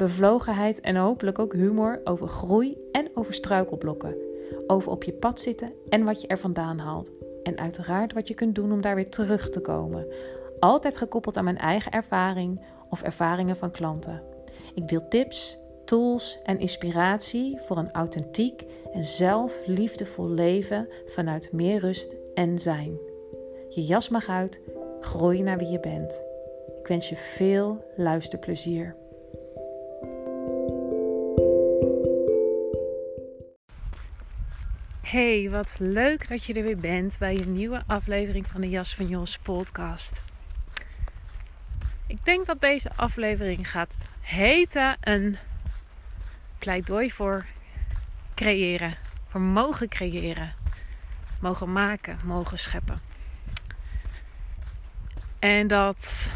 bevlogenheid en hopelijk ook humor over groei en over struikelblokken. Over op je pad zitten en wat je er vandaan haalt. En uiteraard wat je kunt doen om daar weer terug te komen. Altijd gekoppeld aan mijn eigen ervaring of ervaringen van klanten. Ik deel tips, tools en inspiratie voor een authentiek en zelfliefdevol leven vanuit meer rust en zijn. Je jas mag uit, groei naar wie je bent. Ik wens je veel luisterplezier. Hey, wat leuk dat je er weer bent bij een nieuwe aflevering van de Jas van Jos podcast. Ik denk dat deze aflevering gaat heten een pleidooi voor creëren, voor mogen creëren, mogen maken, mogen scheppen. En dat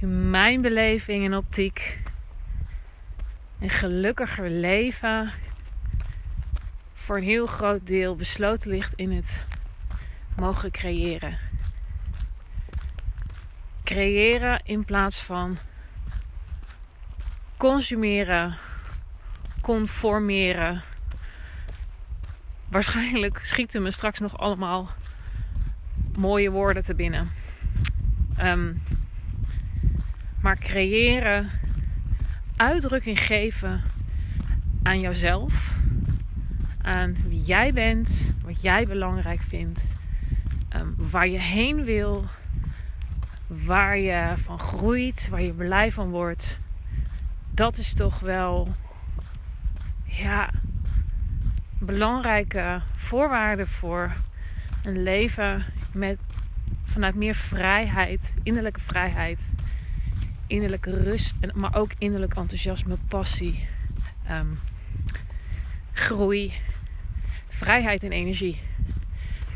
in mijn beleving en optiek een gelukkiger leven voor een heel groot deel besloten ligt in het mogen creëren. Creëren in plaats van consumeren, conformeren. Waarschijnlijk schieten me straks nog allemaal mooie woorden te binnen. Ehm, maar creëren, uitdrukking geven aan jouzelf aan wie jij bent, wat jij belangrijk vindt, ehm, waar je heen wil, waar je van groeit, waar je blij van wordt. Dat is toch wel ja, belangrijke voorwaarde voor een leven met vanuit meer vrijheid, innerlijke vrijheid, innerlijke rust, maar ook innerlijk enthousiasme, passie, um, groei vrijheid en energie.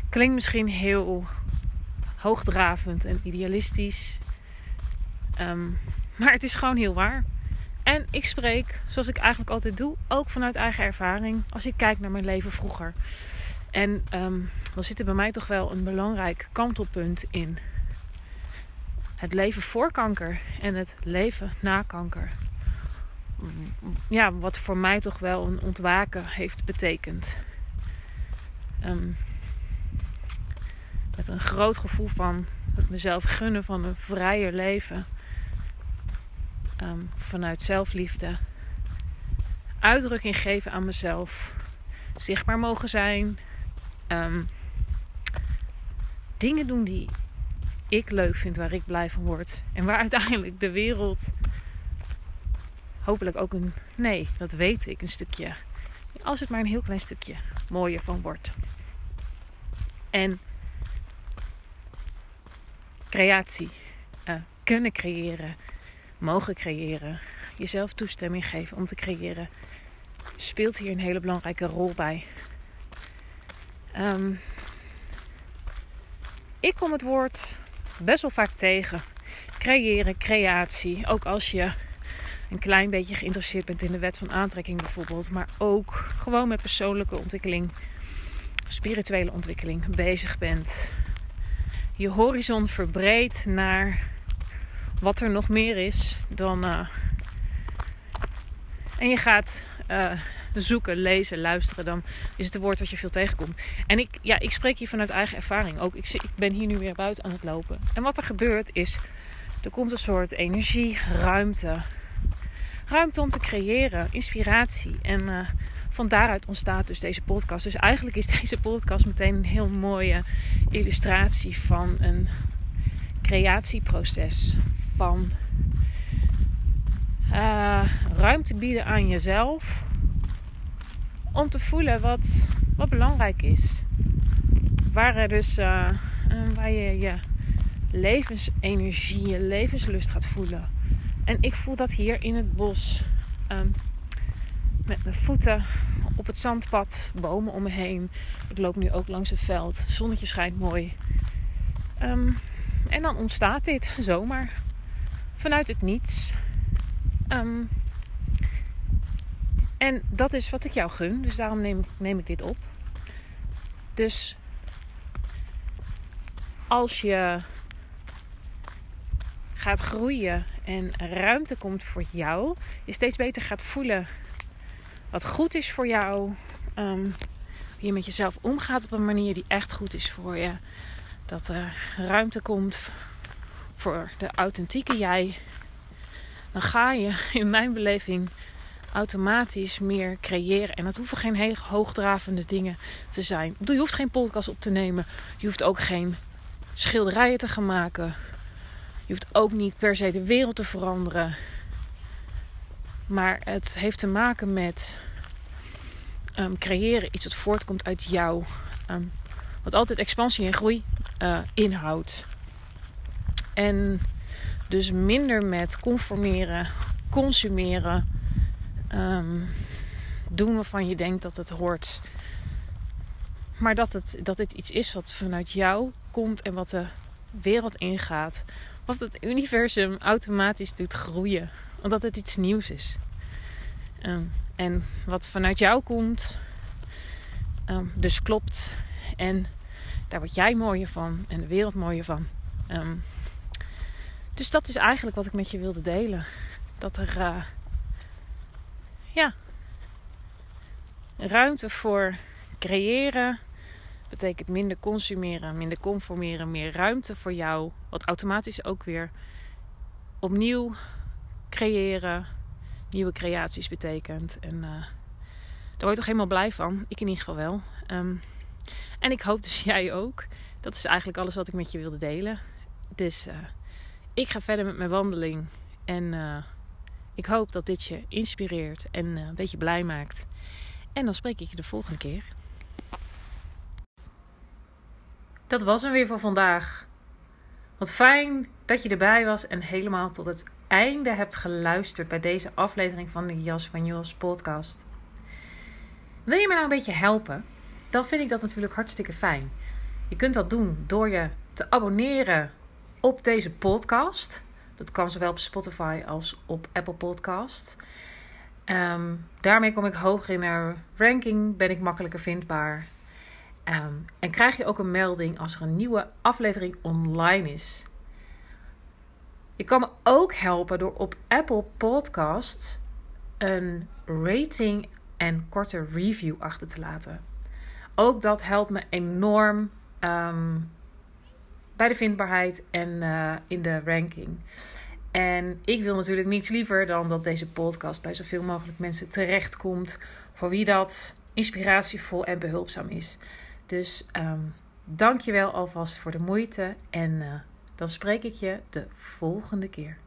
Klinkt misschien heel hoogdravend en idealistisch. Ehm, maar het is gewoon heel waar. En ik spreek, zoals ik eigenlijk altijd doe, ook vanuit eigen ervaring. Als ik kijk naar mijn leven vroeger. En um, dan zit er bij mij toch wel een belangrijk kantelpunt in. Het leven voor kanker en het leven na kanker. Ja, wat voor mij toch wel een ontwaken heeft betekend. Met een groot gevoel van het mezelf gunnen van een vrijer leven. Um, vanuit zelfliefde. Uitdrukking geven aan mezelf. Zichtbaar mogen zijn. Um, dingen doen die ik leuk vind, waar ik blij van word. En waar uiteindelijk de wereld hopelijk ook een, nee, dat weet ik, een stukje als het maar een heel klein stukje mooier van wordt. En creatie. Uh, kunnen creëren. Mogen creëren. Jezelf toestemming geven om te creëren. Speelt hier een hele belangrijke rol bij. Um, ik kom het woord best wel vaak tegen. Creëren, creatie. Ook als je een klein beetje geïnteresseerd bent in de wet van aantrekking bijvoorbeeld, maar ook gewoon met persoonlijke ontwikkeling, spirituele ontwikkeling bezig bent. Je horizon verbreedt naar wat er nog meer is dan. Uh, en je gaat uh, zoeken, lezen, luisteren, dan is het een woord wat je veel tegenkomt. En ik, ja, ik spreek hier vanuit eigen ervaring ook. Ik, ik ben hier nu weer buiten aan het lopen. En wat er gebeurt is, er komt een soort energie, ruimte, ruimte om te creëren, inspiratie. En uh, van daaruit ontstaat dus deze podcast. Dus eigenlijk is deze podcast meteen een heel mooie illustratie van een creatieproces. Van uh, ruimte bieden aan jezelf om te voelen wat, wat belangrijk is. Waar er dus uh, waar je je levensenergie, je levenslust gaat voelen en ik voel dat hier in het bos. Um, met mijn voeten op het zandpad, bomen om me heen. Ik loop nu ook langs het veld, het zonnetje schijnt mooi. Ehm, en dan ontstaat dit zomaar vanuit het niets. Ehm, en dat is wat ik jou gun, dus daarom neem, neem ik dit op. Dus als je gaat groeien en ruimte komt voor jou, je steeds beter gaat voelen wat goed is voor jou, um, hoe je met jezelf omgaat op een manier die echt goed is voor je, dat er ruimte komt voor de authentieke jij, dan ga je in mijn beleving automatisch meer creëren. En dat hoeven geen hoogdravende dingen te zijn. Je hoeft geen podcast op te nemen. Je hoeft ook geen schilderijen te gaan maken. Je hoeft ook niet per se de wereld te veranderen. Maar het heeft te maken met um, creëren iets wat voortkomt uit jou. Um, wat altijd expansie en groei uh, inhoudt. En dus minder met conformeren, consumeren, um, doen waarvan je denkt dat het hoort. Maar dat het, dat het iets is wat vanuit jou komt en wat de wereld ingaat. Wat het universum automatisch doet groeien. Omdat het iets nieuws is. Um, en wat vanuit jou komt, um, dus klopt. En daar word jij mooier van en de wereld mooier van. Um, dus dat is eigenlijk wat ik met je wilde delen. Dat er uh, ja, ruimte voor creëren betekent minder consumeren, minder conformeren, meer ruimte voor jou. Wat automatisch ook weer opnieuw creëren, nieuwe creaties betekent. En uh, daar word je toch helemaal blij van. Ik in ieder geval wel. Um, en ik hoop dus jij ook. Dat is eigenlijk alles wat ik met je wilde delen. Dus uh, ik ga verder met mijn wandeling. En uh, ik hoop dat dit je inspireert en een beetje blij maakt. En dan spreek ik je de volgende keer. Dat was hem weer voor vandaag. Wat fijn dat je erbij was en helemaal tot het einde hebt geluisterd bij deze aflevering van de Jas van Jos podcast. Wil je me nou een beetje helpen? Dan vind ik dat natuurlijk hartstikke fijn. Je kunt dat doen door je te abonneren op deze podcast. Dat kan zowel op Spotify als op Apple Podcast. Um, daarmee kom ik hoger in de ranking, ben ik makkelijker vindbaar. Um, en krijg je ook een melding als er een nieuwe aflevering online is. Je kan me ook helpen door op Apple Podcasts een rating en korte review achter te laten. Ook dat helpt me enorm um, bij de vindbaarheid en uh, in de ranking. En ik wil natuurlijk niets liever dan dat deze podcast bij zoveel mogelijk mensen terechtkomt. Voor wie dat inspiratievol en behulpzaam is. Dus um, dank je wel alvast voor de moeite. En uh, dan spreek ik je de volgende keer.